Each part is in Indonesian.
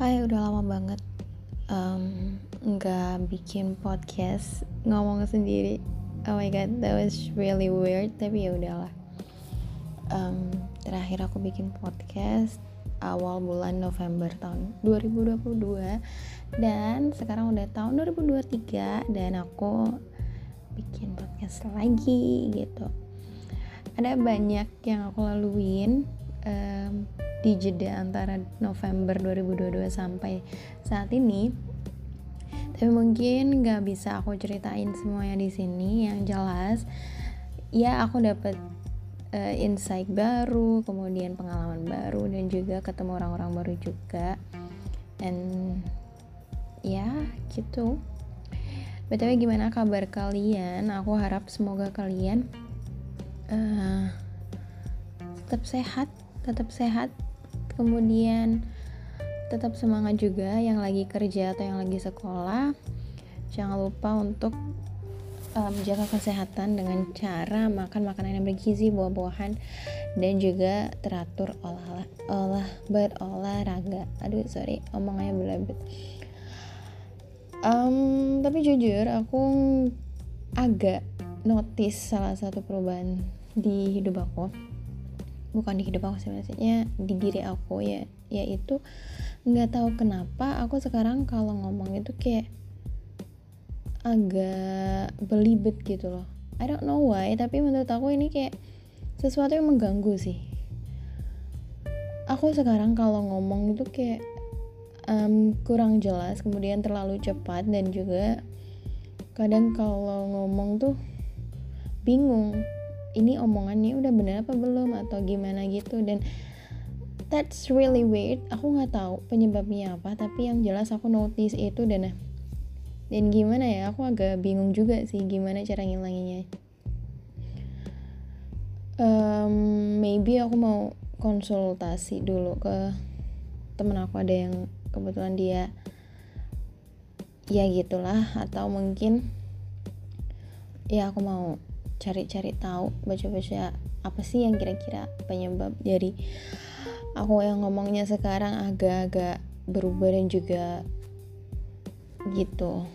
Hai, udah lama banget nggak bikin podcast ngomong sendiri. Oh my god, that was really weird. Tapi ya udahlah. Um, terakhir aku bikin podcast awal bulan November tahun 2022 dan sekarang udah tahun 2023 dan aku bikin podcast lagi gitu. Ada banyak yang aku laluin um, di jeda antara November 2022 sampai saat ini. Tapi mungkin nggak bisa aku ceritain semuanya di sini yang jelas. Ya aku dapat uh, insight baru kemudian pengalaman baru dan juga ketemu orang-orang baru juga. Dan ya gitu. Btw gimana kabar kalian? Aku harap semoga kalian uh, tetap sehat tetap sehat kemudian tetap semangat juga yang lagi kerja atau yang lagi sekolah. Jangan lupa untuk um, jaga kesehatan dengan cara makan makanan yang bergizi buah-buahan dan juga teratur olah olah berolahraga. Aduh sorry omongannya belabet um, tapi jujur aku agak notice salah satu perubahan di hidup aku bukan di hidup aku sebenarnya di diri aku ya. Yaitu nggak tahu kenapa aku sekarang kalau ngomong itu kayak agak belibet gitu loh. I don't know why tapi menurut aku ini kayak sesuatu yang mengganggu sih. Aku sekarang kalau ngomong itu kayak um, kurang jelas kemudian terlalu cepat dan juga kadang kalau ngomong tuh bingung ini omongannya udah bener apa belum? Atau gimana gitu? Dan that's really weird. Aku nggak tahu penyebabnya apa tapi yang jelas aku notice itu dan dan gimana ya? Aku agak bingung juga sih gimana cara ngilanginnya um, maybe aku mau konsultasi dulu ke temen aku ada yang kebetulan dia ya gitulah. Atau mungkin ya aku mau cari-cari tahu baca-baca apa sih yang kira-kira penyebab dari aku yang ngomongnya sekarang agak-agak berubah dan juga gitu.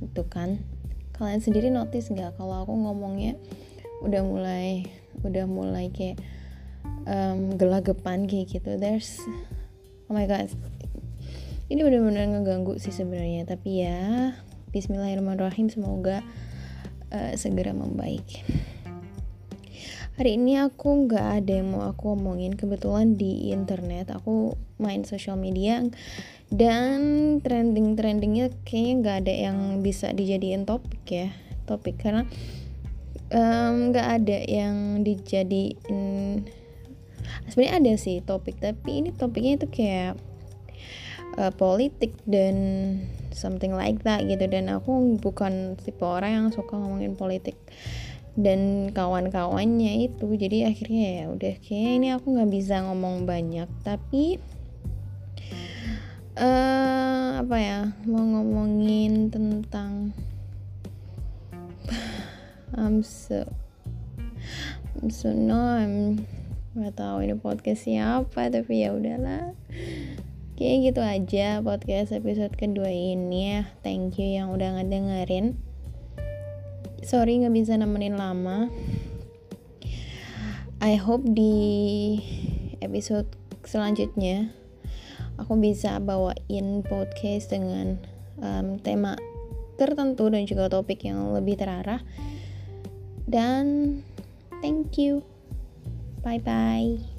Itu kan. Kalian sendiri notice nggak kalau aku ngomongnya udah mulai udah mulai kayak um, gelagapan kayak gitu? There's oh my god. Ini benar-benar ngeganggu sih sebenarnya. Tapi ya Bismillahirrahmanirrahim. Semoga uh, segera membaik. Hari ini aku nggak ada yang mau aku omongin. Kebetulan di internet aku main social media dan trending trendingnya kayaknya nggak ada yang bisa dijadiin topik ya topik karena nggak um, ada yang dijadiin sebenarnya ada sih topik tapi ini topiknya itu kayak uh, politik dan something like that gitu. Dan aku bukan tipe orang yang suka ngomongin politik dan kawan-kawannya itu. Jadi akhirnya ya udah kayak ini aku nggak bisa ngomong banyak. Tapi uh, apa ya mau ngomongin tentang I'm so I'm so no nggak tahu ini podcast siapa tapi ya udahlah Oke gitu aja podcast episode kedua ini ya. Thank you yang udah ngedengerin. Sorry gak bisa nemenin lama. I hope di episode selanjutnya Aku bisa bawain podcast dengan um, tema tertentu dan juga topik yang lebih terarah. Dan thank you. Bye bye